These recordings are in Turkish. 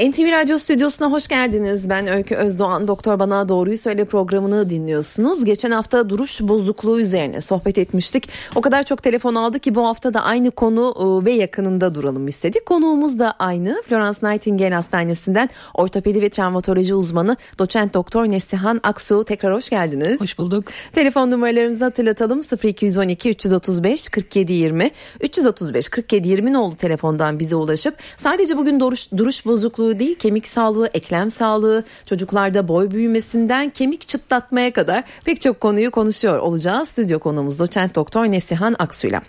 NTV Radyo Stüdyosu'na hoş geldiniz. Ben Öykü Özdoğan. Doktor Bana Doğruyu Söyle programını dinliyorsunuz. Geçen hafta duruş bozukluğu üzerine sohbet etmiştik. O kadar çok telefon aldı ki bu hafta da aynı konu ıı, ve yakınında duralım istedik. Konuğumuz da aynı. Florence Nightingale Hastanesi'nden ortopedi ve travmatoloji uzmanı doçent doktor Nesihan Aksu. Tekrar hoş geldiniz. Hoş bulduk. Telefon numaralarımızı hatırlatalım. 0212 335 47 20 335 47 20 oldu telefondan bize ulaşıp sadece bugün duruş, duruş bozukluğu değil kemik sağlığı, eklem sağlığı, çocuklarda boy büyümesinden kemik çıtlatmaya kadar pek çok konuyu konuşuyor olacağız. Stüdyo konuğumuz doçent doktor Nesihan Aksu'yla.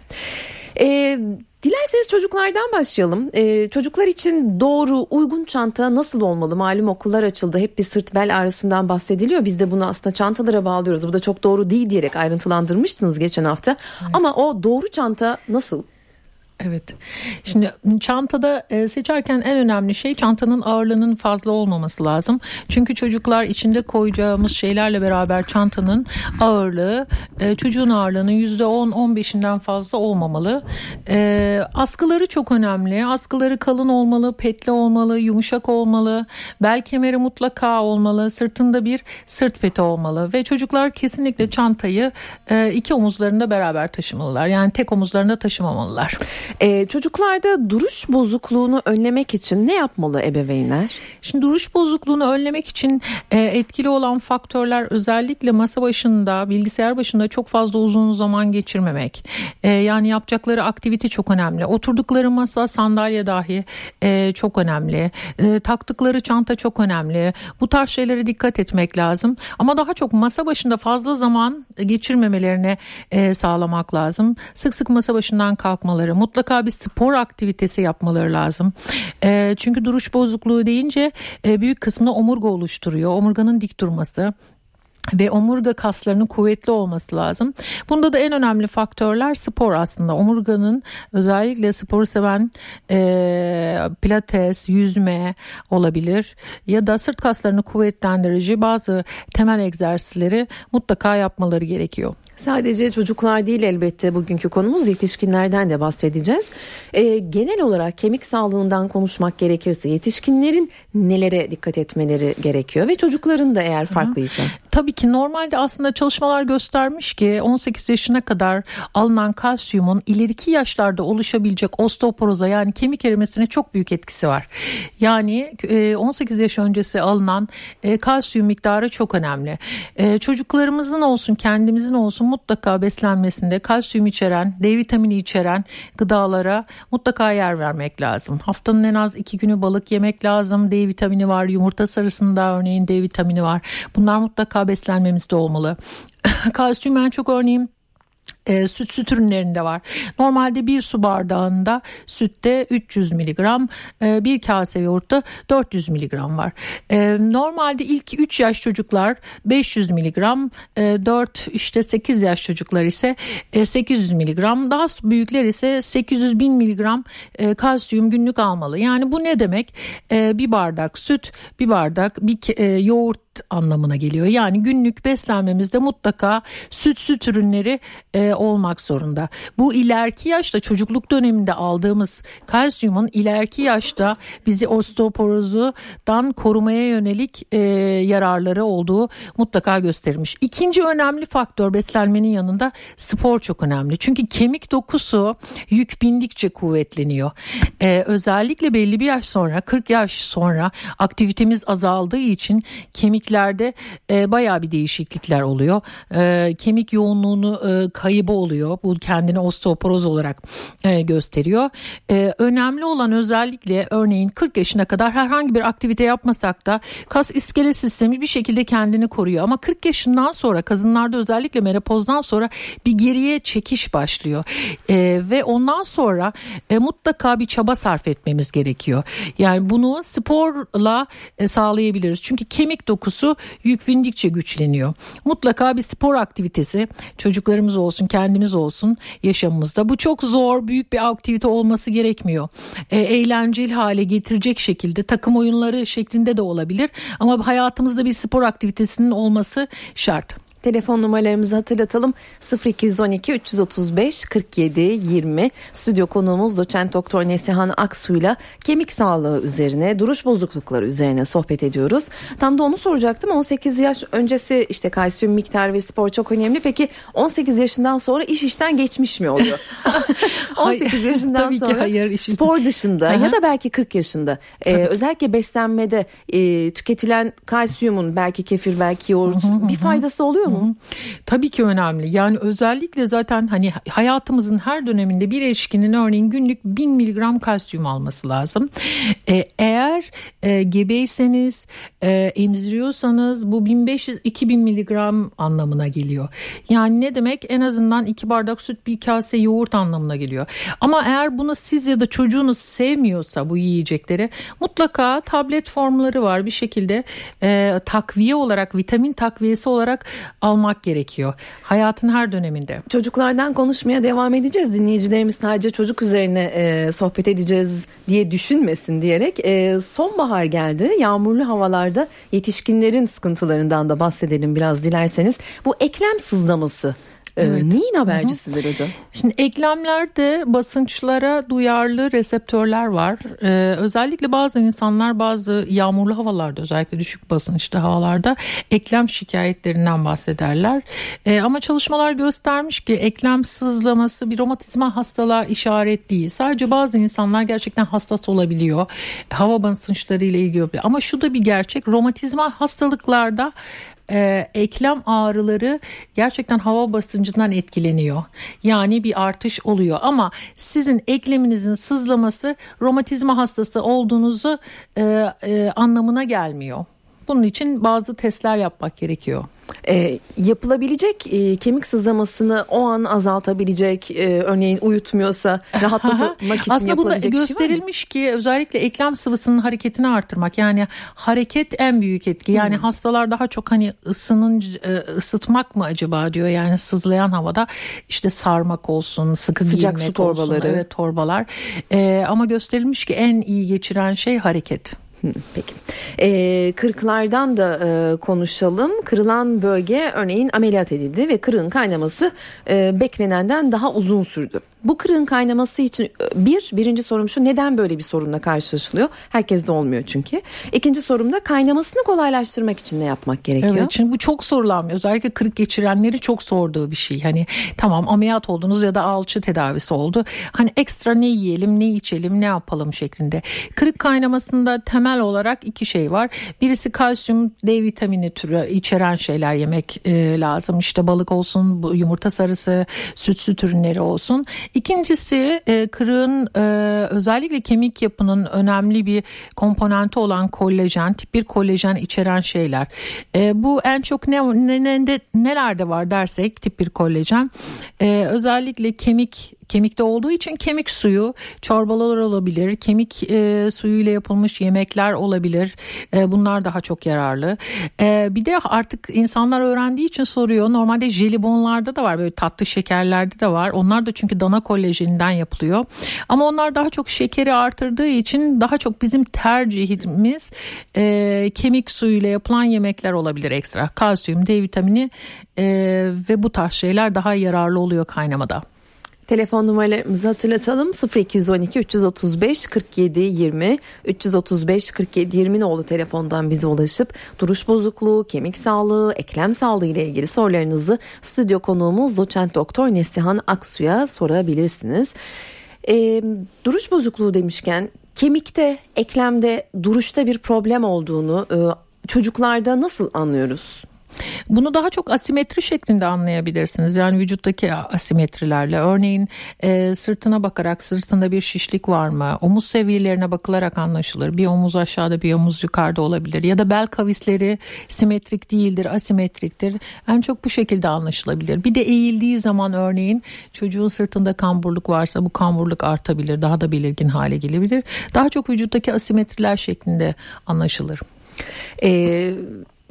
Ee, Dilerseniz çocuklardan başlayalım. Ee, çocuklar için doğru, uygun çanta nasıl olmalı? Malum okullar açıldı. Hep bir sırt bel ağrısından bahsediliyor. Biz de bunu aslında çantalara bağlıyoruz. Bu da çok doğru değil diyerek ayrıntılandırmıştınız geçen hafta. Evet. Ama o doğru çanta nasıl? Evet. Şimdi çantada e, seçerken en önemli şey çantanın ağırlığının fazla olmaması lazım. Çünkü çocuklar içinde koyacağımız şeylerle beraber çantanın ağırlığı e, çocuğun ağırlığının %10-15'inden fazla olmamalı. E, askıları çok önemli. Askıları kalın olmalı, petli olmalı, yumuşak olmalı. Bel kemeri mutlaka olmalı. Sırtında bir sırt peti olmalı. Ve çocuklar kesinlikle çantayı iki omuzlarında beraber taşımalılar. Yani tek omuzlarında taşımamalılar. Ee, çocuklarda duruş bozukluğunu önlemek için ne yapmalı ebeveynler? Şimdi duruş bozukluğunu önlemek için e, etkili olan faktörler özellikle masa başında, bilgisayar başında çok fazla uzun zaman geçirmemek. E, yani yapacakları aktivite çok önemli. Oturdukları masa, sandalye dahi e, çok önemli. E, taktıkları çanta çok önemli. Bu tarz şeylere dikkat etmek lazım. Ama daha çok masa başında fazla zaman geçirmemelerine e, sağlamak lazım. Sık sık masa başından kalkmaları, mutlaka mutlaka bir spor aktivitesi yapmaları lazım. E, çünkü duruş bozukluğu deyince e, büyük kısmını omurga oluşturuyor. Omurganın dik durması ve omurga kaslarının kuvvetli olması lazım. Bunda da en önemli faktörler spor aslında. Omurganın özellikle sporu seven e, pilates, yüzme olabilir ya da sırt kaslarını kuvvetlendirici bazı temel egzersizleri mutlaka yapmaları gerekiyor. Sadece çocuklar değil elbette bugünkü konumuz yetişkinlerden de bahsedeceğiz. Ee, genel olarak kemik sağlığından konuşmak gerekirse yetişkinlerin nelere dikkat etmeleri gerekiyor ve çocukların da eğer farklıysa. Tabii ki normalde aslında çalışmalar göstermiş ki 18 yaşına kadar alınan kalsiyumun ileriki yaşlarda oluşabilecek osteoporoza yani kemik erimesine çok büyük etkisi var. Yani 18 e, yaş öncesi alınan e, kalsiyum miktarı çok önemli. E, çocuklarımızın olsun kendimizin olsun mutlaka beslenmesinde kalsiyum içeren, D vitamini içeren gıdalara mutlaka yer vermek lazım. Haftanın en az iki günü balık yemek lazım. D vitamini var, yumurta sarısında örneğin D vitamini var. Bunlar mutlaka beslenmemizde olmalı. kalsiyum en çok örneğin e, süt süt ürünlerinde var. Normalde bir su bardağında sütte 300 miligram, e, bir kase yoğurtta 400 miligram var. E, normalde ilk 3 yaş çocuklar 500 miligram, e, 4 işte 8 yaş çocuklar ise e, 800 miligram, daha büyükler ise 800 bin miligram e, kalsiyum günlük almalı. Yani bu ne demek? E, bir bardak süt, bir bardak bir e, yoğurt anlamına geliyor. Yani günlük beslenmemizde mutlaka süt süt ürünleri e, olmak zorunda. Bu ileriki yaşta çocukluk döneminde aldığımız kalsiyumun ileriki yaşta bizi osteoporozdan korumaya yönelik e, yararları olduğu mutlaka göstermiş. İkinci önemli faktör beslenmenin yanında spor çok önemli. Çünkü kemik dokusu yük bindikçe kuvvetleniyor. E, özellikle belli bir yaş sonra 40 yaş sonra aktivitemiz azaldığı için kemik kemiklerde e, bayağı bir değişiklikler oluyor. E, kemik yoğunluğunu e, kaybı oluyor. Bu kendini osteoporoz olarak e, gösteriyor. E, önemli olan özellikle örneğin 40 yaşına kadar herhangi bir aktivite yapmasak da kas iskelet sistemi bir şekilde kendini koruyor. Ama 40 yaşından sonra kadınlarda özellikle menopozdan sonra bir geriye çekiş başlıyor. E, ve ondan sonra e, mutlaka bir çaba sarf etmemiz gerekiyor. Yani bunu sporla e, sağlayabiliriz. Çünkü kemik dokusu duygusu yük bindikçe güçleniyor. Mutlaka bir spor aktivitesi çocuklarımız olsun kendimiz olsun yaşamımızda. Bu çok zor büyük bir aktivite olması gerekmiyor. E, eğlenceli hale getirecek şekilde takım oyunları şeklinde de olabilir ama hayatımızda bir spor aktivitesinin olması şart. Telefon numaralarımızı hatırlatalım. 0212 335 47 20 stüdyo konuğumuz doçent doktor Nesihan Aksu'yla kemik sağlığı üzerine duruş bozuklukları üzerine sohbet ediyoruz. Tam da onu soracaktım. 18 yaş öncesi işte kalsiyum miktarı ve spor çok önemli. Peki 18 yaşından sonra iş işten geçmiş mi oluyor? 18 yaşından Tabii sonra ki hayır, işin- spor dışında ya da belki 40 yaşında e, özellikle beslenmede e, tüketilen kalsiyumun belki kefir belki yoğurt bir faydası oluyor mu? Tabii ki önemli. Yani özellikle zaten hani hayatımızın her döneminde bir erişkinin örneğin günlük 1000 miligram kalsiyum alması lazım. Ee, eğer e, gebeyseniz, e, emziriyorsanız bu 1500-2000 miligram anlamına geliyor. Yani ne demek? En azından iki bardak süt bir kase yoğurt anlamına geliyor. Ama eğer bunu siz ya da çocuğunuz sevmiyorsa bu yiyecekleri mutlaka tablet formları var bir şekilde e, takviye olarak vitamin takviyesi olarak almak gerekiyor. Hayatın her döneminde. Çocuklardan konuşmaya devam edeceğiz. Dinleyicilerimiz sadece çocuk üzerine e, sohbet edeceğiz diye düşünmesin diyerek e, sonbahar geldi. Yağmurlu havalarda yetişkinlerin sıkıntılarından da bahsedelim biraz dilerseniz. Bu eklem sızlaması Evet. neyin habercisidir hocam? Şimdi eklemlerde basınçlara duyarlı reseptörler var. Ee, özellikle bazı insanlar bazı yağmurlu havalarda özellikle düşük basınçlı havalarda eklem şikayetlerinden bahsederler. Ee, ama çalışmalar göstermiş ki eklem sızlaması bir romatizma hastalığa işaret değil. Sadece bazı insanlar gerçekten hassas olabiliyor. Hava basınçları ile ilgili. Ama şu da bir gerçek romatizma hastalıklarda e, eklem ağrıları gerçekten hava basıncından etkileniyor. Yani bir artış oluyor ama sizin ekleminizin sızlaması romatizma hastası olduğunuzu e, e, anlamına gelmiyor. Bunun için bazı testler yapmak gerekiyor. E, yapılabilecek e, kemik sızlamasını o an azaltabilecek e, örneğin uyutmuyorsa rahatlatmak için Aslında yapılabilecek şey mı? gösterilmiş ki özellikle eklem sıvısının hareketini artırmak yani hareket en büyük etki. Yani Hmm. hastalar daha çok hani ısının e, ısıtmak mı acaba diyor yani sızlayan havada işte sarmak olsun sıkı Sıcak su giyinmek olsun, torbaları. evet torbalar. E, ama gösterilmiş ki en iyi geçiren şey hareket. Peki. Ee, kırıklardan da e, konuşalım. Kırılan bölge örneğin ameliyat edildi ve kırığın kaynaması e, beklenenden daha uzun sürdü. Bu kırığın kaynaması için e, bir, birinci sorum şu neden böyle bir sorunla karşılaşılıyor? Herkes de olmuyor çünkü. İkinci sorum da kaynamasını kolaylaştırmak için ne yapmak gerekiyor? Evet şimdi bu çok sorulan özellikle kırık geçirenleri çok sorduğu bir şey. Hani tamam ameliyat oldunuz ya da alçı tedavisi oldu. Hani ekstra ne yiyelim ne içelim ne yapalım şeklinde. Kırık kaynamasında temel olarak iki şey var. Birisi kalsiyum D vitamini türü içeren şeyler yemek e, lazım. İşte balık olsun yumurta sarısı süt süt ürünleri olsun. İkincisi e, kırığın e, özellikle kemik yapının önemli bir komponenti olan kollajen, tip 1 kollajen içeren şeyler. E, bu en çok ne, ne, ne- ne- nelerde var dersek tip 1 kollajen e, özellikle kemik kemikte olduğu için kemik suyu çorbalar olabilir kemik e, suyuyla yapılmış yemekler olabilir. E, bunlar daha çok yararlı. E, bir de artık insanlar öğrendiği için soruyor. Normalde jelibonlarda da var böyle tatlı şekerlerde de var. Onlar da çünkü dana kolajeninden yapılıyor. Ama onlar daha çok şekeri artırdığı için daha çok bizim tercihimiz e, kemik suyuyla yapılan yemekler olabilir ekstra. Kalsiyum D vitamini e, ve bu tarz şeyler daha yararlı oluyor kaynamada. Telefon numaralarımızı hatırlatalım 0212 335 47 20 335 47 20 nolu telefondan bize ulaşıp duruş bozukluğu, kemik sağlığı, eklem sağlığı ile ilgili sorularınızı stüdyo konuğumuz doçent doktor Neslihan Aksu'ya sorabilirsiniz. Ee, duruş bozukluğu demişken kemikte, eklemde, duruşta bir problem olduğunu e, çocuklarda nasıl anlıyoruz? Bunu daha çok asimetri şeklinde anlayabilirsiniz. Yani vücuttaki asimetrilerle. Örneğin e, sırtına bakarak sırtında bir şişlik var mı? Omuz seviyelerine bakılarak anlaşılır. Bir omuz aşağıda bir omuz yukarıda olabilir. Ya da bel kavisleri simetrik değildir, asimetriktir. En çok bu şekilde anlaşılabilir. Bir de eğildiği zaman örneğin çocuğun sırtında kamburluk varsa bu kamburluk artabilir. Daha da belirgin hale gelebilir. Daha çok vücuttaki asimetriler şeklinde anlaşılır. Ee,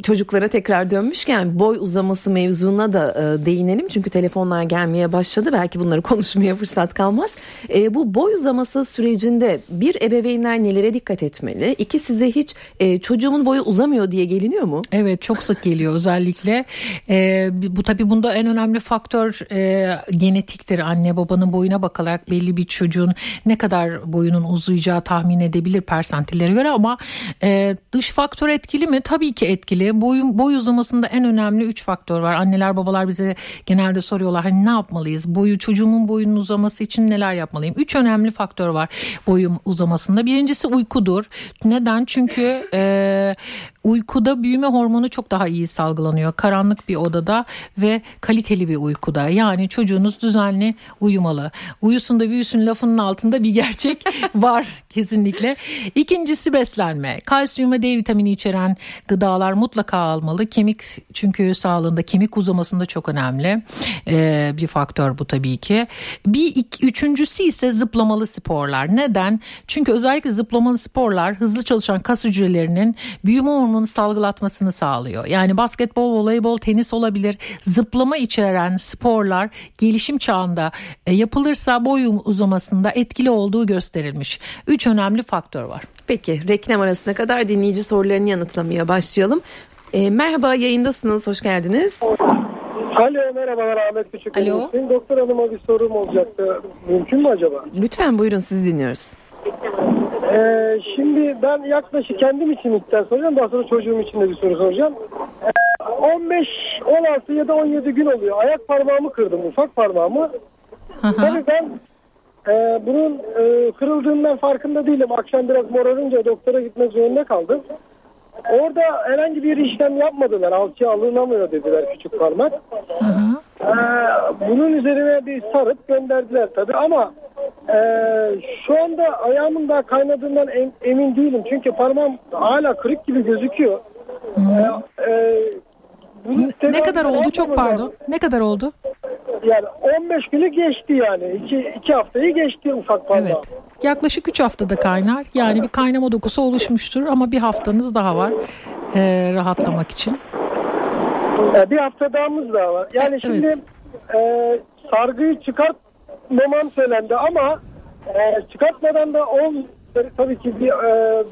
çocuklara tekrar dönmüşken boy uzaması mevzuna da e, değinelim. Çünkü telefonlar gelmeye başladı. Belki bunları konuşmaya fırsat kalmaz. E, bu boy uzaması sürecinde bir ebeveynler nelere dikkat etmeli? İki size hiç e, çocuğumun boyu uzamıyor diye geliniyor mu? Evet çok sık geliyor özellikle. E, bu tabii bunda en önemli faktör e, genetiktir. Anne babanın boyuna bakarak belli bir çocuğun ne kadar boyunun uzayacağı tahmin edebilir persentillere göre ama e, dış faktör etkili mi? Tabii ki etkili. Boyun, boy uzamasında en önemli üç faktör var. Anneler babalar bize genelde soruyorlar hani ne yapmalıyız? Boyu çocuğumun boyunun uzaması için neler yapmalıyım? Üç önemli faktör var boyun uzamasında. Birincisi uykudur. Neden? Çünkü e, uykuda büyüme hormonu çok daha iyi salgılanıyor. Karanlık bir odada ve kaliteli bir uykuda. Yani çocuğunuz düzenli uyumalı. Uyusun da büyüsün lafının altında bir gerçek var kesinlikle. İkincisi beslenme. Kalsiyum ve D vitamini içeren gıdalar mutlaka almalı. Kemik çünkü sağlığında kemik uzamasında çok önemli ee, bir faktör bu tabii ki. Bir iki, üçüncüsü ise zıplamalı sporlar. Neden? Çünkü özellikle zıplamalı sporlar hızlı çalışan kas hücrelerinin büyüme hormonu salgılatmasını sağlıyor. Yani basketbol, voleybol, tenis olabilir. Zıplama içeren sporlar gelişim çağında e, yapılırsa boy uzamasında etkili olduğu gösterilmiş. Üç önemli faktör var. Peki reklam arasına kadar dinleyici sorularını yanıtlamaya başlayalım. E, merhaba yayındasınız, hoş geldiniz. Alo merhabalar Ahmet Küçük. Alo. Benim doktor hanıma bir sorum olacaktı. Mümkün mü acaba? Lütfen buyurun sizi dinliyoruz. Ee, şimdi ben yaklaşık kendim için ilkten soracağım. Daha sonra çocuğum için de bir soru soracağım. Ee, 15, 16 ya da 17 gün oluyor. Ayak parmağımı kırdım. Ufak parmağımı. Tabii ben e, bunun e, kırıldığından farkında değilim. Akşam biraz morarınca doktora gitmek zorunda kaldım. Orada herhangi bir işlem yapmadılar. Alçıya alınamıyor dediler küçük parmak. Ee, bunun üzerine bir sarıp gönderdiler tabii ama e, şu anda ayağımın daha kaynadığından em- emin değilim. Çünkü parmağım hala kırık gibi gözüküyor. Ee, e, Ne tedavi kadar oldu çok pardon. Ne kadar oldu? Yani 15 günü geçti yani. 2, 2 haftayı geçti ufak parmağım. Evet. Yaklaşık 3 haftada kaynar. Yani bir kaynama dokusu oluşmuştur ama bir haftanız daha var e, rahatlamak için. Ee, bir hafta dağımız daha var. Yani Evet. şimdi e, sargıyı çıkartmamam söylendi ama e, çıkartmadan da olmuyor. Tabii ki bir e,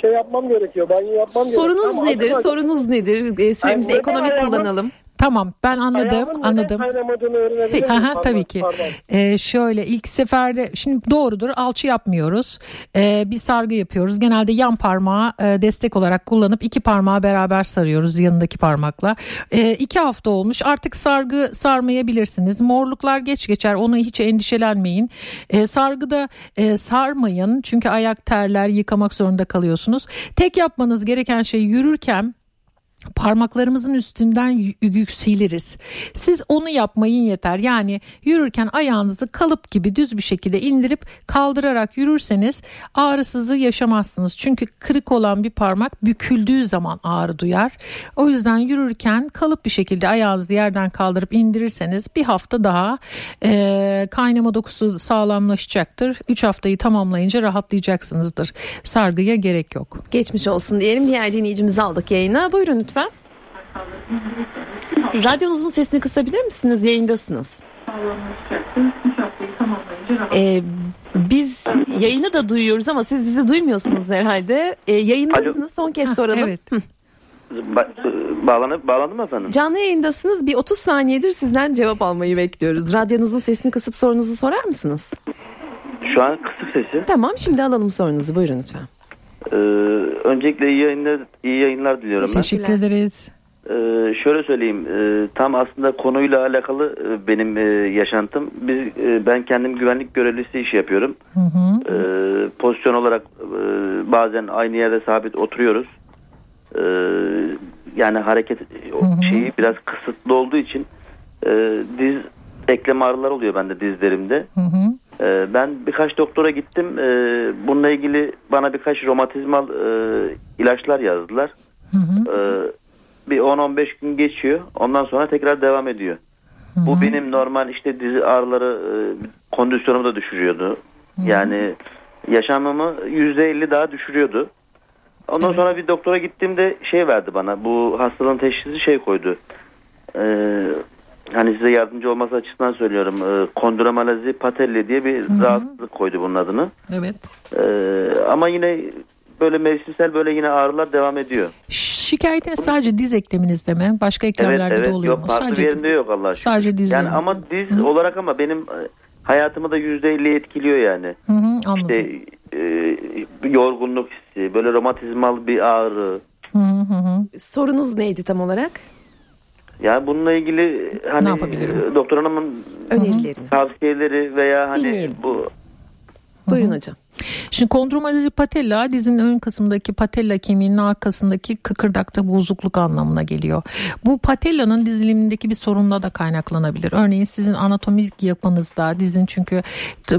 şey yapmam gerekiyor. Banyo yapmam gerekiyor. Sorunuz nedir? Sorunuz nedir? E, süremizi Yani ekonomik neden kullanalım. Tamam ben anladım Ayağımın anladım. kaynamadığını öğrenebilir miyim? Aha, tabii ki. pardon. Ee, şöyle ilk seferde şimdi doğrudur alçı yapmıyoruz. Ee, bir sargı yapıyoruz. Genelde yan parmağı e, destek olarak kullanıp iki parmağı beraber sarıyoruz yanındaki parmakla. Ee, iki hafta olmuş artık sargı sarmayabilirsiniz. Morluklar geç geçer ona hiç endişelenmeyin. Ee, sargıda e, sarmayın çünkü ayak terler yıkamak zorunda kalıyorsunuz. Tek yapmanız gereken şey yürürken parmaklarımızın üstünden yükseliriz. Siz onu yapmayın yeter. Yani yürürken ayağınızı kalıp gibi düz bir şekilde indirip kaldırarak yürürseniz ağrısızı yaşamazsınız. Çünkü kırık olan bir parmak büküldüğü zaman ağrı duyar. O yüzden yürürken kalıp bir şekilde ayağınızı yerden kaldırıp indirirseniz bir hafta daha eee, kaynama dokusu sağlamlaşacaktır. 3 haftayı tamamlayınca rahatlayacaksınızdır. Sargıya gerek yok. Geçmiş olsun diyelim. Diğer dinleyicimizi aldık yayına. Buyurun lütfen. Radyonuzun sesini kısabilir misiniz? Yayındasınız. Ee, biz yayını da duyuyoruz ama siz bizi duymuyorsunuz herhalde. Ee, yayındasınız. Son kez soralım. Evet. Ba- bağlanıp bağlandı mı efendim? Canlı yayındasınız. Bir 30 saniyedir sizden cevap almayı bekliyoruz. Radyonuzun sesini kısıp sorunuzu sorar mısınız? Şu an kısık sesi. Tamam şimdi alalım sorunuzu. Buyurun lütfen. Ee, öncelikle iyi yayınlar, iyi yayınlar diliyorum ben. Teşekkür ederiz. Ee, şöyle söyleyeyim, e, tam aslında konuyla alakalı e, benim e, yaşantım. Biz, e, ben kendim güvenlik görevlisi iş yapıyorum. Hı hı. Ee, pozisyon olarak e, bazen aynı yerde sabit oturuyoruz. Ee, yani hareket o hı. şeyi biraz kısıtlı olduğu için e, diz eklem ağrıları oluyor bende dizlerimde. Hı hı. Ee, Ben birkaç doktora gittim. Ee, Bununla ilgili bana birkaç romatizmal e, ilaçlar yazdılar. Hı hı. Ee, Bir 10-15 gün geçiyor. Ondan sonra tekrar devam ediyor. Bu benim normal işte dizi ağrıları e, kondisyonumu da düşürüyordu. Yani yaşamımı %50 daha düşürüyordu. Ondan Evet. sonra bir doktora gittiğimde şey verdi bana. Bu hastalığın teşhisi şey koydu. Ee, hani size yardımcı olması açısından söylüyorum. Ee, kondromalazi patelli diye bir rahatsızlık koydu bunun adını. Evet. Ee, ama yine böyle mevsimsel böyle yine ağrılar devam ediyor. Şikayetiniz sadece diz ekleminizde mi? Başka Evet eklemlerde evet de oluyor yok mu? farklı Sadece bir yerinde yok Allah aşkına. sadece diz Yani ama diz olarak ama benim e, hayatımı da %50 etkiliyor yani. Hı hı, anladım. İşte e, yorgunluk hissi, böyle romatizmal bir ağrı. Hı hı. Sorunuz neydi tam olarak? Yani bununla ilgili hani doktor hanımın Önerilerini. tavsiyeleri veya hani Dinleyelim. bu Buyurun hocam. Şimdi kondromalazi patella dizinin ön kısmındaki patella kemiğinin arkasındaki kıkırdakta bozukluk anlamına geliyor. Bu patellanın dizilimindeki bir sorunla da kaynaklanabilir. Örneğin sizin anatomik yapınızda dizin çünkü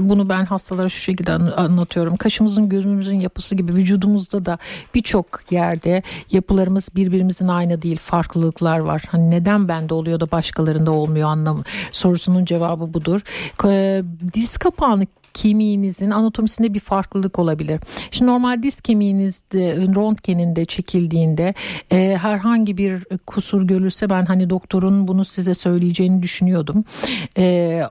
bunu ben hastalara şu şekilde an- anlatıyorum. Kaşımızın gözümüzün yapısı gibi vücudumuzda da birçok yerde yapılarımız birbirimizin aynı değil. Farklılıklar var. Hani neden bende oluyor da başkalarında olmuyor anlamı sorusunun cevabı budur. Diz kapağını kemiğinizin anatomisinde bir farklılık olabilir. Şimdi normal diz kemiğinizde röntgeninde çekildiğinde e, herhangi bir kusur görülse ben hani doktorun bunu size söyleyeceğini düşünüyordum. E,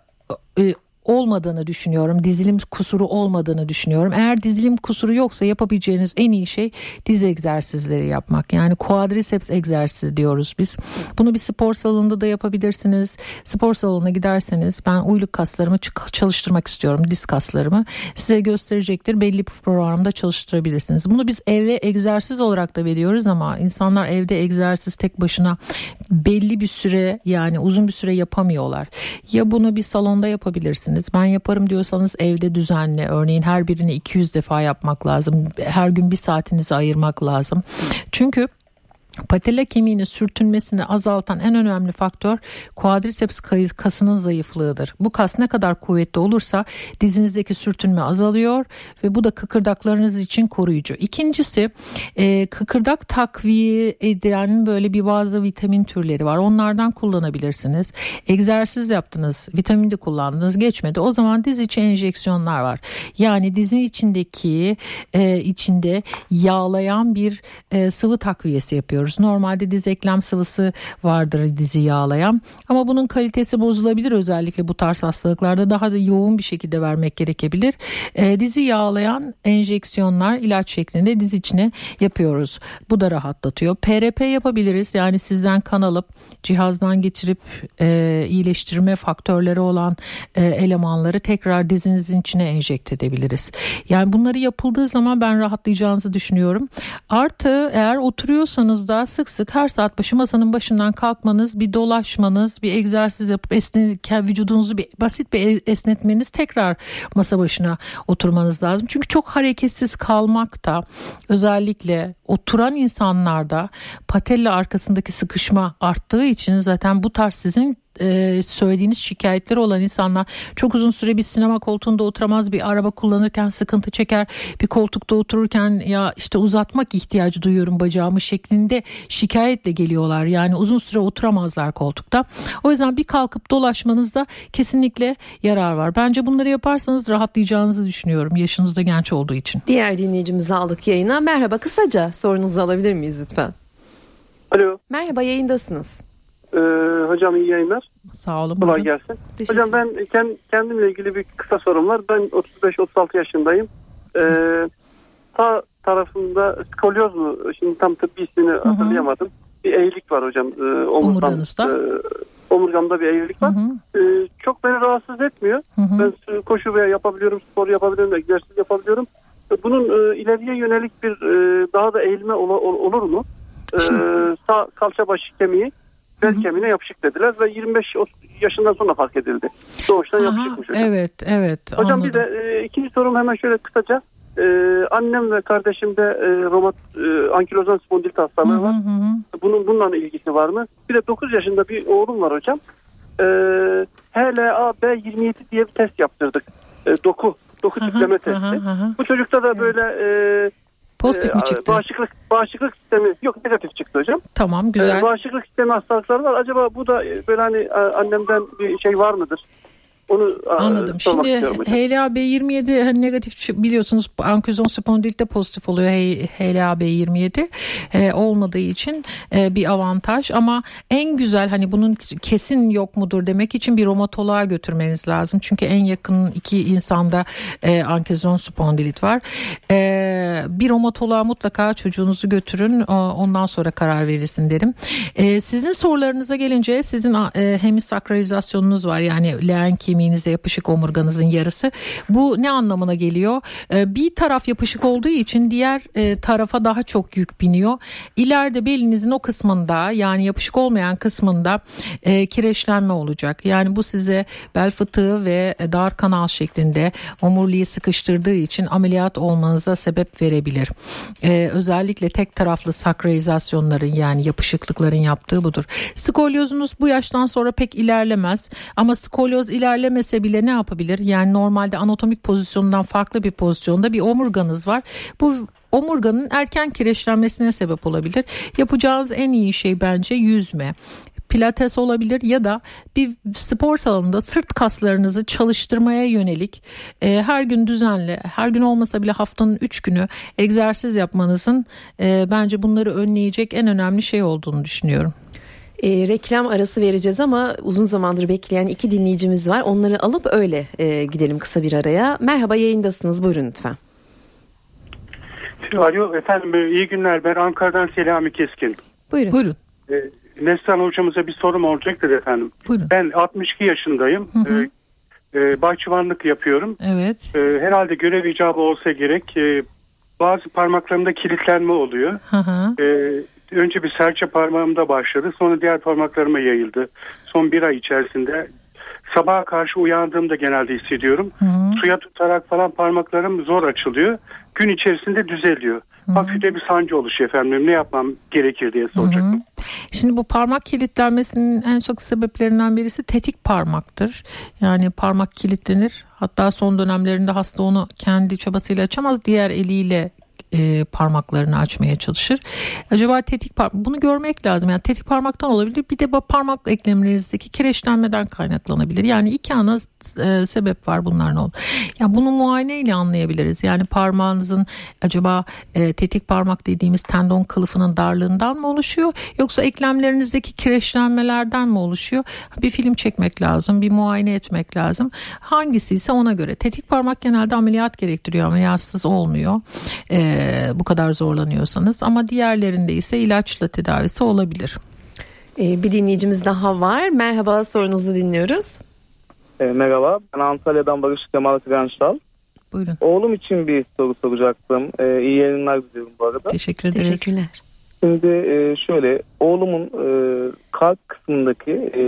e, olmadığını düşünüyorum. Dizilim kusuru olmadığını düşünüyorum. Eğer dizilim kusuru yoksa yapabileceğiniz en iyi şey diz egzersizleri yapmak. Yani quadriceps egzersizi diyoruz biz. Bunu bir spor salonunda da yapabilirsiniz. Spor salonuna giderseniz ben uyluk kaslarımı çalıştırmak istiyorum. Diz kaslarımı size gösterecektir. Belli bir programda çalıştırabilirsiniz. Bunu biz evde egzersiz olarak da veriyoruz ama insanlar evde egzersiz tek başına belli bir süre yani uzun bir süre yapamıyorlar. Ya bunu bir salonda yapabilirsiniz. Ben yaparım diyorsanız evde düzenli. Örneğin her birini 200 defa yapmak lazım. Her gün bir saatinizi ayırmak lazım. Çünkü Patella kemiğinin sürtünmesini azaltan en önemli faktör quadriceps kasının zayıflığıdır. Bu kas ne kadar kuvvetli olursa dizinizdeki sürtünme azalıyor ve bu da kıkırdaklarınız için koruyucu. İkincisi e, kıkırdak takviye edilen böyle bir bazı vitamin türleri var. Onlardan kullanabilirsiniz. Egzersiz yaptınız, vitamin de kullandınız, geçmedi. O zaman diz içi enjeksiyonlar var. Yani dizin içindeki e, içinde yağlayan bir e, sıvı takviyesi yapıyoruz. Normalde diz eklem sıvısı vardır dizi yağlayan ama bunun kalitesi bozulabilir özellikle bu tarz hastalıklarda daha da yoğun bir şekilde vermek gerekebilir. E, dizi yağlayan enjeksiyonlar ilaç şeklinde diz içine yapıyoruz. Bu da rahatlatıyor. PRP yapabiliriz yani sizden kan alıp cihazdan geçirip e, iyileştirme faktörleri olan e, elemanları tekrar dizinizin içine enjekte edebiliriz. Yani bunları yapıldığı zaman ben rahatlayacağınızı düşünüyorum. Artı eğer oturuyorsanız da sık sık her saat başı masanın başından kalkmanız, bir dolaşmanız, bir egzersiz yapıp esnerken vücudunuzu bir basit bir esnetmeniz tekrar masa başına oturmanız lazım. Çünkü çok hareketsiz kalmak da özellikle oturan insanlarda patella arkasındaki sıkışma arttığı için zaten bu tarz sizin e, söylediğiniz şikayetleri olan insanlar çok uzun süre bir sinema koltuğunda oturamaz bir araba kullanırken sıkıntı çeker bir koltukta otururken ya işte uzatmak ihtiyacı duyuyorum bacağımı şeklinde şikayetle geliyorlar yani uzun süre oturamazlar koltukta o yüzden bir kalkıp dolaşmanızda kesinlikle yarar var bence bunları yaparsanız rahatlayacağınızı düşünüyorum yaşınız da genç olduğu için. Diğer dinleyicimizi aldık yayına. Merhaba kısaca sorunuzu alabilir miyiz lütfen? Alo. Merhaba yayındasınız. Ee, hocam iyi yayınlar. Sağ olun. Kolay gelsin. Teşekkür Hocam ben kend- kendimle ilgili bir kısa sorum var. Ben 35-36 yaşındayım. Ee, sağ tarafında skolyoz mu? Şimdi tam tıbbi ismini hatırlayamadım. Bir eğrilik var hocam. Ee, Omurganızda. e, omurgamda bir eğrilik Hı var. hı, Ee, çok beni rahatsız etmiyor. hı hı. Ben koşu veya yapabiliyorum, spor yapabiliyorum, egzersiz yapabiliyorum. Bunun e, ileriye yönelik bir e, daha da eğilme ola- ol- olur mu? Ee, sağ kalça başı kemiği bel kemiğine yapışık dediler ve 25 o- yaşından sonra fark edildi. Doğuştan Aha, yapışıkmış hocam. evet evet Hocam anladım. bir de e, ikinci sorum hemen şöyle kısaca. E, annem ve kardeşimde e, romat e, ankilozan spondilit hastalığı Hı hı var. hı. Bunun bununla ilgisi var mı? Bir de 9 yaşında bir oğlum var hocam. E, HLA B27 diye bir test yaptırdık. E, doku doku Hı hı, tipleme testi. hı, hı hı. Bu çocukta da böyle e, Pozitif mi çıktı? Bağışıklık bağışıklık sistemi yok negatif çıktı hocam. Tamam güzel. bağışıklık sistemi hastalıkları var. Acaba bu da e, böyle hani annemden bir şey var mıdır? Onu Anladım. Şimdi istiyorum hocam. HLA-B27 hani negatif biliyorsunuz ankülozon spondilitte pozitif oluyor H- HLA-B27 e, olmadığı için e, bir avantaj ama en güzel hani bunun kesin yok mudur demek için bir romatoloğa götürmeniz lazım. Çünkü en yakın iki insanda e, ankülozon spondilit var. E, bir romatoloğa mutlaka çocuğunuzu götürün ondan sonra karar verirsin derim. E, sizin sorularınıza gelince sizin e, hemisakralizasyonunuz var yani leğen kemiğinize yapışık omurganızın yarısı. Bu ne anlamına geliyor? E, bir taraf yapışık olduğu için diğer e, tarafa daha çok yük biniyor. İleride belinizin o kısmında yani yapışık olmayan kısmında e, kireçlenme olacak. Yani bu size bel fıtığı ve dar kanal şeklinde omuriliği sıkıştırdığı için ameliyat olmanıza sebep verebilir. E, özellikle tek taraflı sakralizasyonların yani yapışıklıkların yaptığı budur. Skolyozunuz bu yaştan sonra pek ilerlemez ama skolyoz ilerlemese bile ne yapabilir? Yani normalde anatomik pozisyondan farklı bir pozisyonda bir omurganız var. Bu omurganın erken kireçlenmesine sebep olabilir. Yapacağınız en iyi şey bence yüzme pilates olabilir ya da bir spor salonunda sırt kaslarınızı çalıştırmaya yönelik e, her gün düzenli her gün olmasa bile haftanın 3 günü egzersiz yapmanızın e, bence bunları önleyecek en önemli şey olduğunu düşünüyorum. E, reklam arası vereceğiz ama uzun zamandır bekleyen iki dinleyicimiz var. Onları alıp öyle e, gidelim kısa bir araya. Merhaba yayındasınız buyurun lütfen. Alo efendim e, iyi günler ben Ankara'dan Selami Keskin. Buyurun. Buyurun. E, Neslihan hocamıza bir sorum olacaktır efendim. Buyurun. Ben 62 yaşındayım. Hı hı. E, e, bahçıvanlık yapıyorum. Evet. E, herhalde görev icabı olsa gerek. E, bazı parmaklarımda kilitlenme oluyor. Hı hı. E, önce bir serçe parmağımda başladı. Sonra diğer parmaklarıma yayıldı. Son bir ay içerisinde sabaha karşı uyandığımda genelde hissediyorum. Hı hı. Suya tutarak falan parmaklarım zor açılıyor. Gün içerisinde düzeliyor. Hafif de bir sancı oluşuyor efendim. Ne yapmam gerekir diye soracaktım. Şimdi bu parmak kilitlenmesinin en çok sebeplerinden birisi tetik parmaktır. Yani parmak kilitlenir. Hatta son dönemlerinde hasta onu kendi çabasıyla açamaz. Diğer eliyle e, parmaklarını açmaya çalışır. Acaba tetik parmak bunu görmek lazım. Yani tetik parmaktan olabilir. Bir de parmak eklemlerinizdeki kireçlenmeden kaynaklanabilir. Yani iki ana e, sebep var bunların oldu. Ya bunu muayene ile anlayabiliriz. Yani parmağınızın acaba e, tetik parmak dediğimiz tendon kılıfının darlığından mı oluşuyor yoksa eklemlerinizdeki kireçlenmelerden mi oluşuyor? Bir film çekmek lazım, bir muayene etmek lazım. Hangisi ise ona göre. Tetik parmak genelde ameliyat gerektiriyor. Ameliyatsız olmuyor. E, bu kadar zorlanıyorsanız ama diğerlerinde ise ilaçla tedavisi olabilir. E, bir dinleyicimiz daha var. Merhaba sorunuzu dinliyoruz. E, merhaba, ben Antalya'dan Barış Kemal Kırançdal. Buyurun. Oğlum için bir soru soracaktım. E, iyi yayınlar diliyorum bu arada. Teşekkür ederiz. Teşekkürler. Şimdi e, şöyle, oğlumun e, kalp kısmındaki e,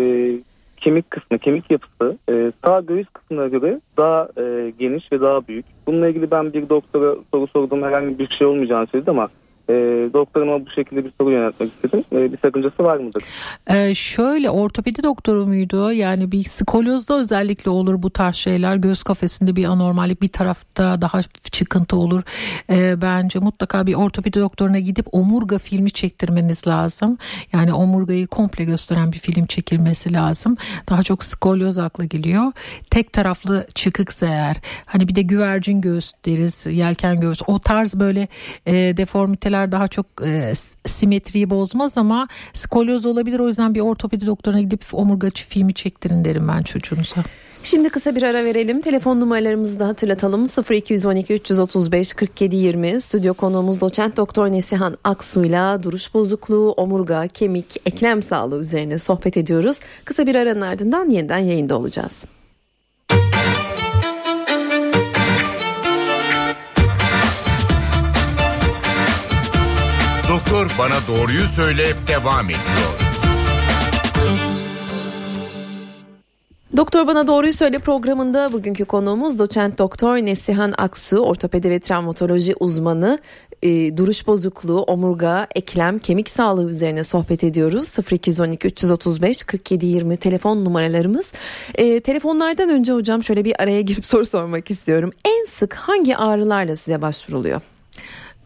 kemik kısmı, kemik yapısı e, sağ göğüs kısmına göre daha e, geniş ve daha büyük. Bununla ilgili ben bir doktora soru sordum. Herhangi bir şey olmayacağını söyledi ama e, doktoruma bu şekilde bir soru yöneltmek istedim. E, bir sakıncası var mıdır? Ee, şöyle ortopedi doktoru muydu? Yani bir skolyozda özellikle olur bu tarz şeyler. Göz kafesinde bir anormallik bir tarafta daha çıkıntı olur. Ee, bence mutlaka bir ortopedi doktoruna gidip omurga filmi çektirmeniz lazım. Yani omurgayı komple gösteren bir film çekilmesi lazım. Daha çok skolyoz akla geliyor. Tek taraflı çıkıksa eğer hani bir de güvercin göğüs deriz yelken göğüs o tarz böyle e, deformiteler daha çok e, simetriyi bozmaz ama skolyoz olabilir. O yüzden bir ortopedi doktoruna gidip omurgacı filmi çektirin derim ben çocuğunuza. Şimdi kısa bir ara verelim. Telefon numaralarımızı da hatırlatalım. 0212 335 47 20. Stüdyo konuğumuz doçent doktor Nesihan Aksu'yla duruş bozukluğu, omurga, kemik, eklem sağlığı üzerine sohbet ediyoruz. Kısa bir aranın ardından yeniden yayında olacağız. Doktor bana doğruyu söyle devam ediyor. Doktor Bana Doğruyu Söyle programında bugünkü konuğumuz doçent doktor Nesihan Aksu, ortopedi ve travmatoloji uzmanı. E, duruş bozukluğu, omurga, eklem, kemik sağlığı üzerine sohbet ediyoruz. 0212 335 47 20 telefon numaralarımız. E, telefonlardan önce hocam şöyle bir araya girip soru sormak istiyorum. En sık hangi ağrılarla size başvuruluyor?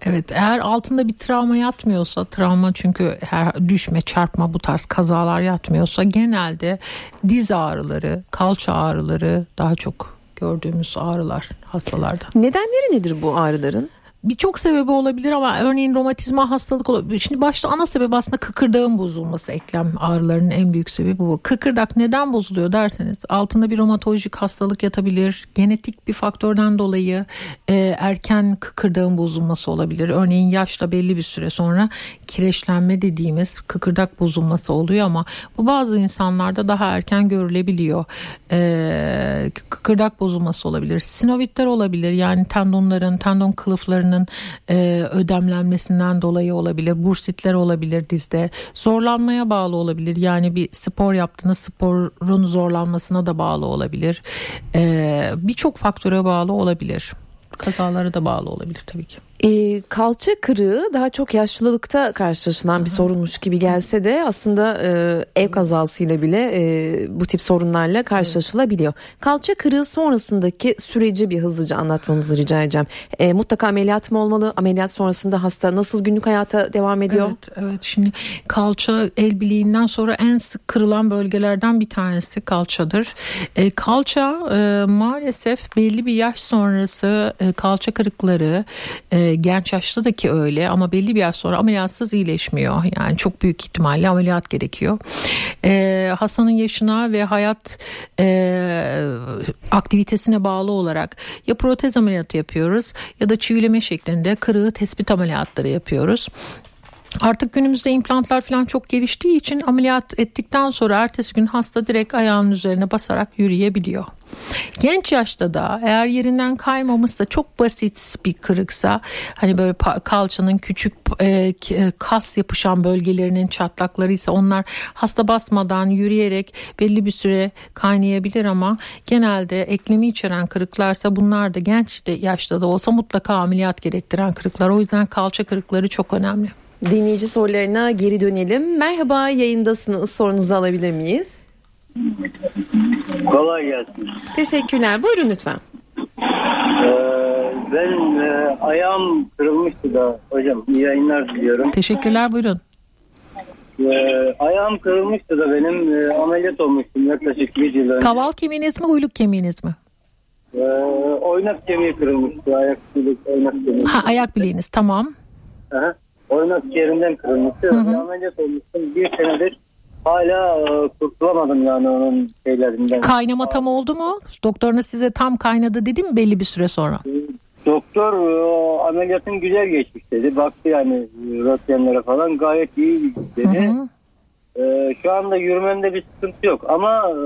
Evet eğer altında bir travma yatmıyorsa travma çünkü her düşme çarpma bu tarz kazalar yatmıyorsa genelde diz ağrıları kalça ağrıları daha çok gördüğümüz ağrılar hastalarda. Nedenleri nedir bu ağrıların? Birçok sebebi olabilir ama örneğin romatizma hastalık olabilir. Şimdi başta ana sebep aslında kıkırdağın bozulması eklem ağrılarının en büyük sebebi bu. Kıkırdak neden bozuluyor derseniz altında bir romatolojik hastalık yatabilir. Genetik bir faktörden dolayı e, erken kıkırdağın bozulması olabilir. Örneğin yaşla belli bir süre sonra kireçlenme dediğimiz kıkırdak bozulması oluyor ama bu bazı insanlarda daha erken görülebiliyor. E, kıkırdak bozulması olabilir. Sinovitler olabilir yani tendonların, tendon kılıflarının e, ödemlenmesinden dolayı olabilir. Bursitler olabilir dizde. Zorlanmaya bağlı olabilir. Yani bir spor yaptığınız sporun zorlanmasına da bağlı olabilir. E, Birçok faktöre bağlı olabilir. Kazalara da bağlı olabilir tabii ki. E, kalça kırığı daha çok yaşlılıkta karşılaşılan bir sorunmuş gibi gelse de aslında e, ev kazasıyla bile e, bu tip sorunlarla karşılaşılabiliyor. Kalça kırığı sonrasındaki süreci bir hızlıca anlatmanızı rica edeceğim. E, mutlaka ameliyat mı olmalı? Ameliyat sonrasında hasta nasıl günlük hayata devam ediyor? Evet, evet. Şimdi kalça el bileğinden sonra en sık kırılan bölgelerden bir tanesi kalçadır. E, kalça e, maalesef belli bir yaş sonrası e, kalça kırıkları e, genç yaşta da ki öyle ama belli bir yaş sonra ameliyatsız iyileşmiyor. Yani çok büyük ihtimalle ameliyat gerekiyor. E, hastanın yaşına ve hayat e, aktivitesine bağlı olarak ya protez ameliyatı yapıyoruz ya da çivileme şeklinde kırığı tespit ameliyatları yapıyoruz. Artık günümüzde implantlar falan çok geliştiği için ameliyat ettikten sonra ertesi gün hasta direkt ayağının üzerine basarak yürüyebiliyor. Genç yaşta da eğer yerinden kaymamışsa çok basit bir kırıksa hani böyle kalçanın küçük e, kas yapışan bölgelerinin çatlakları ise onlar hasta basmadan yürüyerek belli bir süre kaynayabilir ama genelde eklemi içeren kırıklarsa bunlar da genç de yaşta da olsa mutlaka ameliyat gerektiren kırıklar. O yüzden kalça kırıkları çok önemli. Dinleyici sorularına geri dönelim. Merhaba yayındasınız. Sorunuzu alabilir miyiz? Kolay gelsin. Teşekkürler. Buyurun lütfen. Ee, ben e, ayağım kırılmıştı da hocam. İyi yayınlar diliyorum. Teşekkürler. Buyurun. Ee, ayağım kırılmıştı da benim e, ameliyat olmuştum yaklaşık bir yıl önce. Kaval kemiğiniz mi uyluk kemiğiniz mi? Ee, oynak kemiği kırılmıştı. Ayak bileği, oynak kemiği. Ha, ayak bileğiniz tamam. Aha. Oynak yerinden kırılmıştı. Hı hı. Ameliyat olmuştum. Bir senedir hala e, kurtulamadım yani onun şeylerinden. Kaynama tam oldu mu? Doktorunuz size tam kaynadı dedi mi belli bir süre sonra? Doktor e, ameliyatın güzel geçmiş dedi. Baktı yani e, röntgenlere falan gayet iyi dedi. Hı hı. E, şu anda yürümemde bir sıkıntı yok ama e,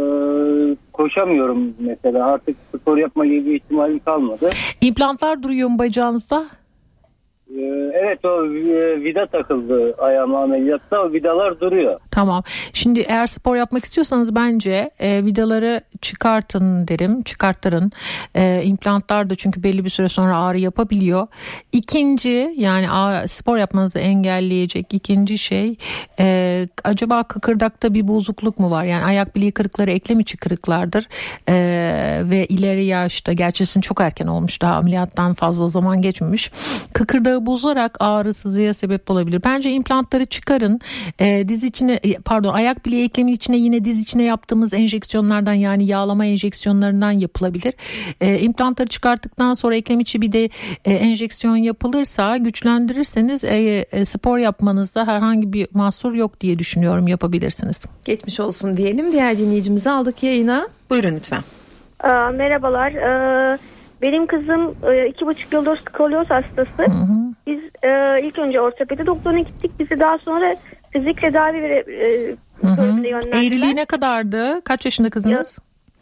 koşamıyorum mesela artık spor yapma gibi bir ihtimalim kalmadı. İmplantlar duruyor mu bacağınızda? E, evet o e, vida takıldı ayağıma ameliyatta o vidalar duruyor. Tamam. Şimdi eğer spor yapmak istiyorsanız bence e, vidaları çıkartın derim. Çıkarttırın. E, implantlar da çünkü belli bir süre sonra ağrı yapabiliyor. İkinci yani a, spor yapmanızı engelleyecek ikinci şey e, acaba kıkırdakta bir bozukluk mu var? Yani ayak bileği kırıkları eklem içi kırıklardır. E, ve ileri yaşta gerçi sizin çok erken olmuş daha ameliyattan fazla zaman geçmemiş. Kıkırdağı bozarak ağrısızlığa sebep olabilir. Bence implantları çıkarın. E, diz içine pardon ayak bileği eklemin içine yine diz içine yaptığımız enjeksiyonlardan yani yağlama enjeksiyonlarından yapılabilir. E, implantları çıkarttıktan sonra eklem içi bir de e, enjeksiyon yapılırsa güçlendirirseniz e, e, spor yapmanızda herhangi bir mahsur yok diye düşünüyorum yapabilirsiniz. Geçmiş olsun diyelim. Diğer dinleyicimizi aldık yayına. Buyurun lütfen. Aa, merhabalar. Ee, benim kızım e, iki buçuk yıldır skolyoz hastası. Hı hı. Biz e, ilk önce ortopedi doktoruna gittik. Bizi daha sonra fizik tedavi ve e, bölümüne yönlendiler. Eğriliği ne kadardı? Kaç yaşında kızınız?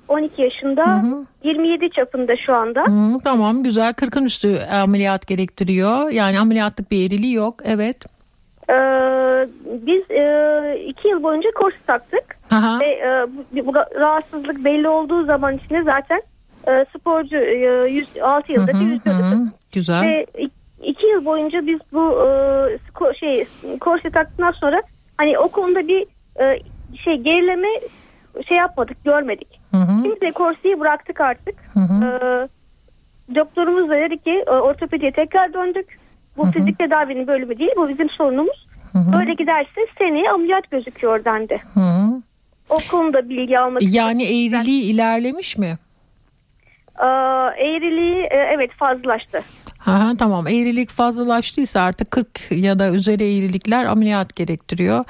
12 yaşında, Hı hı. 27 çapında şu anda. Hı, tamam güzel 40'ın üstü ameliyat gerektiriyor. Yani ameliyatlık bir eğriliği yok. Evet. Ee, biz e, iki yıl boyunca korse taktık. Aha. Ve e, bu, bu rahatsızlık belli olduğu zaman içinde zaten e, sporcu e, 100, 6 yıldır Hı hı, yüzüyorduk. hı. Güzel. Ve iki yıl boyunca biz bu e, şey korse taktıktan sonra hani o konuda bir e, şey gerileme şey yapmadık, görmedik. Hı hı, Şimdi de korseyi bıraktık artık. hı hı. E, doktorumuz da dedi ki e, ortopediye tekrar döndük. Bu fizik tedavinin bölümü değil. Bu bizim sorunumuz. Böyle giderse seneye ameliyat gözüküyor dendi. Hı hı. O konuda bilgi almak Yani istedim. eğriliği ilerlemiş mi? Ee, eğriliği e, evet fazlalaştı. Aha, tamam eğrilik fazlalaştıysa artık 40 ya da üzeri eğrilikler ameliyat gerektiriyor.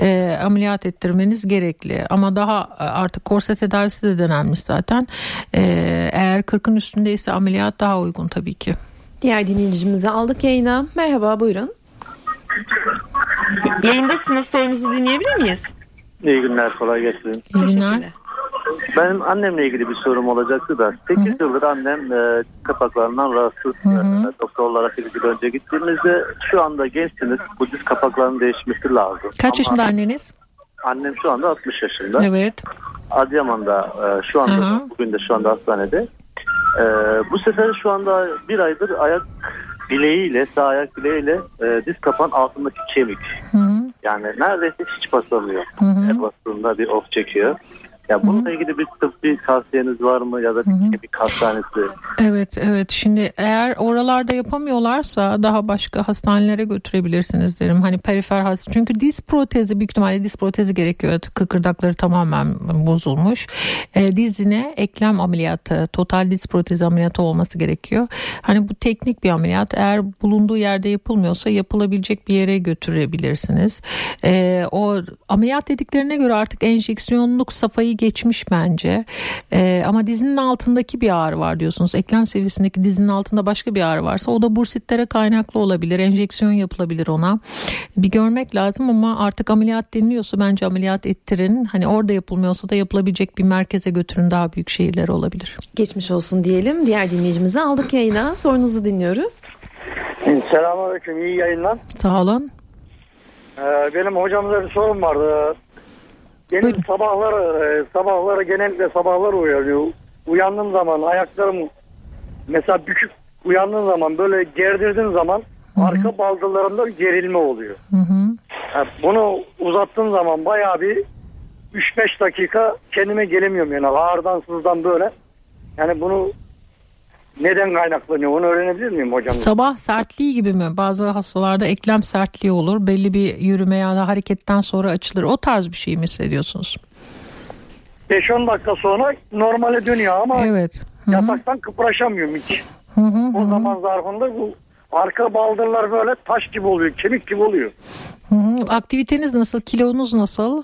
Ee, ameliyat ettirmeniz gerekli ama daha e, artık korse tedavisi de denenmiş zaten. Ee, eğer 40'ın üstündeyse ameliyat daha uygun tabii ki. Diğer dinleyicimizi aldık yayına. Merhaba buyurun. Yayındasınız sorunuzu dinleyebilir miyiz? İyi günler, kolay gelsin. İyi günler. Benim annemle ilgili bir sorum olacaktı da 8 yıldır annem e, kapaklarından rahatsız. E, doktorlara 8 yıl önce gittiğimizde şu anda gençsiniz. Bu diz kapaklarının değişmesi lazım. Kaç Ama yaşında anneniz? Annem şu anda 60 yaşında. Evet. Adıyaman'da e, şu anda Aha. bugün de şu anda hastanede. E, bu sefer şu anda bir aydır ayak bileğiyle sağ ayak bileğiyle e, diz kapağın altındaki kemik. Hı hı. Yani neredeyse hiç basamıyor. Hı hı. Her bastığında bir of çekiyor. Ya bununla ilgili bir tıbbi tavsiyeniz var mı ya da bir kemik hastanesi? Evet evet şimdi eğer oralarda yapamıyorlarsa daha başka hastanelere götürebilirsiniz derim. Hani perifer hasta çünkü diz protezi büyük ihtimalle diz protezi gerekiyor. Kıkırdakları tamamen bozulmuş. E, dizine eklem ameliyatı total diz protezi ameliyatı olması gerekiyor. Hani bu teknik bir ameliyat eğer bulunduğu yerde yapılmıyorsa yapılabilecek bir yere götürebilirsiniz. E, o ameliyat dediklerine göre artık enjeksiyonluk safhayı geçmiş bence. E, ama dizinin altındaki bir ağrı var diyorsunuz. Eklem seviyesindeki dizinin altında başka bir ağrı varsa o da bursitlere kaynaklı olabilir. Enjeksiyon yapılabilir ona. Bir görmek lazım ama artık ameliyat deniliyorsa bence ameliyat ettirin. Hani orada yapılmıyorsa da yapılabilecek bir merkeze götürün daha büyük şehirler olabilir. Geçmiş olsun diyelim. Diğer dinleyicimizi aldık yayına. Sorunuzu dinliyoruz. Selamünaleyküm. iyi yayınlar. Sağ olun. Ee, benim hocamıza bir sorum vardı. Benim Buyurun. sabahlar e, sabahları genellikle sabahlar uyanıyor. Uyandığım zaman ayaklarım mesela bükük uyandığım zaman böyle gerdirdiğim zaman arka baldırlarımda bir gerilme oluyor. Ha, bunu uzattığım zaman bayağı bir 3-5 dakika kendime gelemiyorum yani ağırdan sızdan böyle. Yani bunu neden kaynaklanıyor onu öğrenebilir miyim hocam? Sabah sertliği gibi mi? Bazı hastalarda eklem sertliği olur. Belli bir yürüme ya da hareketten sonra açılır. O tarz bir şey mi hissediyorsunuz? 5-10 dakika sonra normale dönüyor ama Evet. Hı hı. yataktan kıpraşamıyorum hiç. Hı hı. O zaman zarfında bu arka baldırlar böyle taş gibi oluyor, kemik gibi oluyor. Hı hı. Aktiviteniz nasıl? Kilonuz nasıl?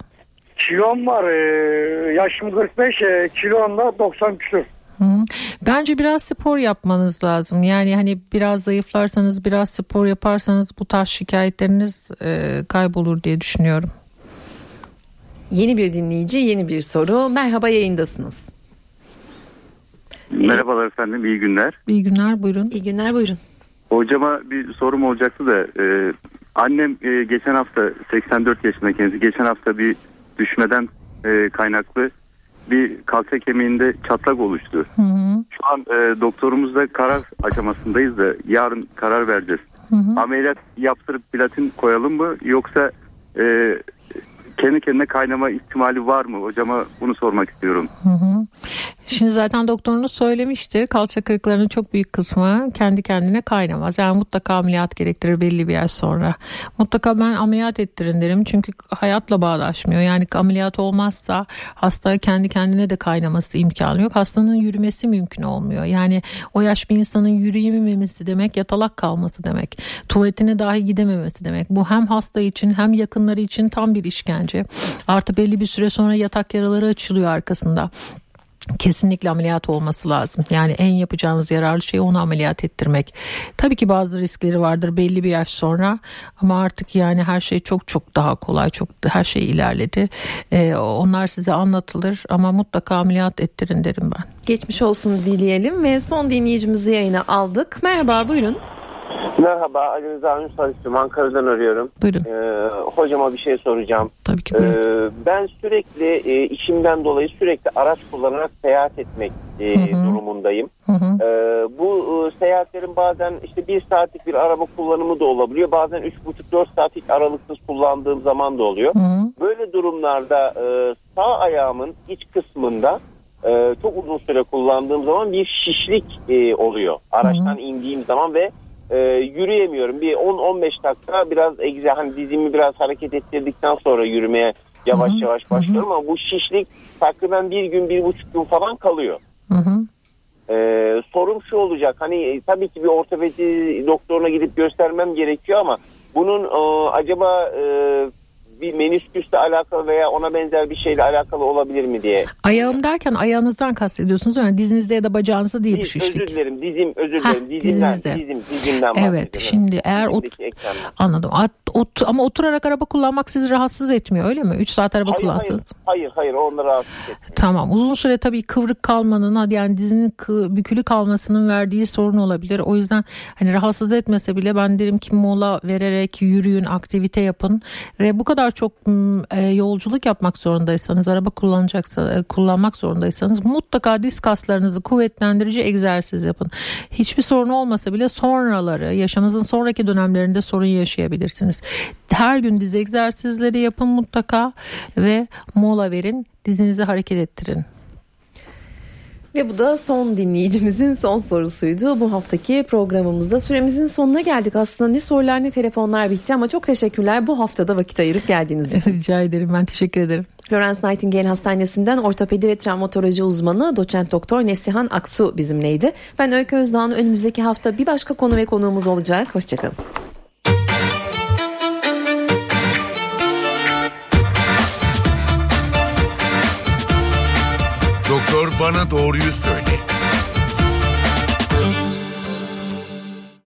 Kilom var, e, yaşım 45, e, kilom da 90 küsur. Bence biraz spor yapmanız lazım. Yani hani biraz zayıflarsanız, biraz spor yaparsanız bu tarz şikayetleriniz e, kaybolur diye düşünüyorum. Yeni bir dinleyici, yeni bir soru. Merhaba yayındasınız. Merhabalar efendim, iyi günler. İyi günler, buyurun. İyi günler buyurun. Hocama bir sorum olacaktı da e, annem e, geçen hafta 84 yaşında kendisi geçen hafta bir düşmeden e, kaynaklı bir kalça kemiğinde çatlak oluştu. Hı hı. Şu an e, doktorumuzla karar aşamasındayız da yarın karar vereceğiz. Hı hı. Ameliyat yaptırıp platin koyalım mı yoksa e, kendi kendine kaynama ihtimali var mı? Hocama bunu sormak istiyorum. Hı hı. Şimdi zaten doktorunuz söylemiştir. Kalça kırıklarının çok büyük kısmı kendi kendine kaynamaz. Yani mutlaka ameliyat gerektirir belli bir yaş sonra. Mutlaka ben ameliyat ettirin derim. Çünkü hayatla bağdaşmıyor. Yani ameliyat olmazsa hasta kendi kendine de kaynaması imkanı yok. Hastanın yürümesi mümkün olmuyor. Yani o yaş bir insanın yürüyememesi demek yatalak kalması demek. Tuvaletine dahi gidememesi demek. Bu hem hasta için hem yakınları için tam bir işkence. Artı belli bir süre sonra yatak yaraları açılıyor arkasında kesinlikle ameliyat olması lazım. Yani en yapacağınız yararlı şey onu ameliyat ettirmek. Tabii ki bazı riskleri vardır belli bir yaş sonra ama artık yani her şey çok çok daha kolay. Çok her şey ilerledi. Ee, onlar size anlatılır ama mutlaka ameliyat ettirin derim ben. Geçmiş olsun dileyelim ve son dinleyicimizi yayına aldık. Merhaba buyurun. Merhaba Ali Rıza Ünsal. Ankara'dan arıyorum. Buyurun. Ee, hocama bir şey soracağım. Tabii ki buyurun. Ee, ben sürekli e, işimden dolayı sürekli araç kullanarak seyahat etmek e, Hı hı. durumundayım. Hı hı. Ee, bu e, seyahatlerin bazen işte bir saatlik bir araba kullanımı da olabiliyor. Bazen üç buçuk dört saatlik aralıksız kullandığım zaman da oluyor. Hı hı. Böyle durumlarda e, sağ ayağımın iç kısmında e, çok uzun süre kullandığım zaman bir şişlik e, oluyor. Araçtan indiğim zaman ve e, yürüyemiyorum. Bir 10-15 dakika biraz egze hani dizimi biraz hareket ettirdikten sonra yürümeye yavaş yavaş başlıyorum ama bu şişlik takriben bir gün bir buçuk gün falan kalıyor. Hı hı. Ee, sorum şu olacak hani e, tabii ki bir ortopedi doktoruna gidip göstermem gerekiyor ama bunun e, acaba e, bir menisküsle alakalı veya ona benzer bir şeyle alakalı olabilir mi diye. Ayağım derken ayağınızdan kastediyorsunuz yani dizinizde ya da bacağınızda değil bu Diz- şişlik. özür dilerim dizim özür Heh, dilerim dizimden dizinizde. dizim dizimden Evet şimdi eğer ot- anladım At- ot- ama oturarak araba kullanmak sizi rahatsız etmiyor öyle mi? 3 saat araba Hayır, hayır, kullansanız. hayır hayır onları rahatsız etmiyor. Tamam uzun süre tabii kıvrık kalmanın yani dizinin bükülü kalmasının verdiği sorun olabilir. O yüzden hani rahatsız etmese bile ben derim ki mola vererek yürüyün aktivite yapın ve bu kadar çok e, yolculuk yapmak zorundaysanız araba kullanacaksa e, kullanmak zorundaysanız mutlaka diz kaslarınızı kuvvetlendirici egzersiz yapın. Hiçbir sorun olmasa bile sonraları yaşamınızın sonraki dönemlerinde sorun yaşayabilirsiniz. Her gün diz egzersizleri yapın mutlaka ve mola verin dizinizi hareket ettirin. Ve bu da son dinleyicimizin son sorusuydu. Bu haftaki programımızda süremizin sonuna geldik. Aslında ne sorular ne telefonlar bitti ama çok teşekkürler bu haftada vakit ayırıp geldiğiniz için. Rica ederim ben teşekkür ederim. Florence Nightingale Hastanesi'nden ortopedi ve travmatoloji uzmanı doçent doktor Nesihan Aksu bizimleydi. Ben Öykü Özdağ'ın önümüzdeki hafta bir başka konu ve konuğumuz olacak. Hoşçakalın. Bana doğruyu söyle.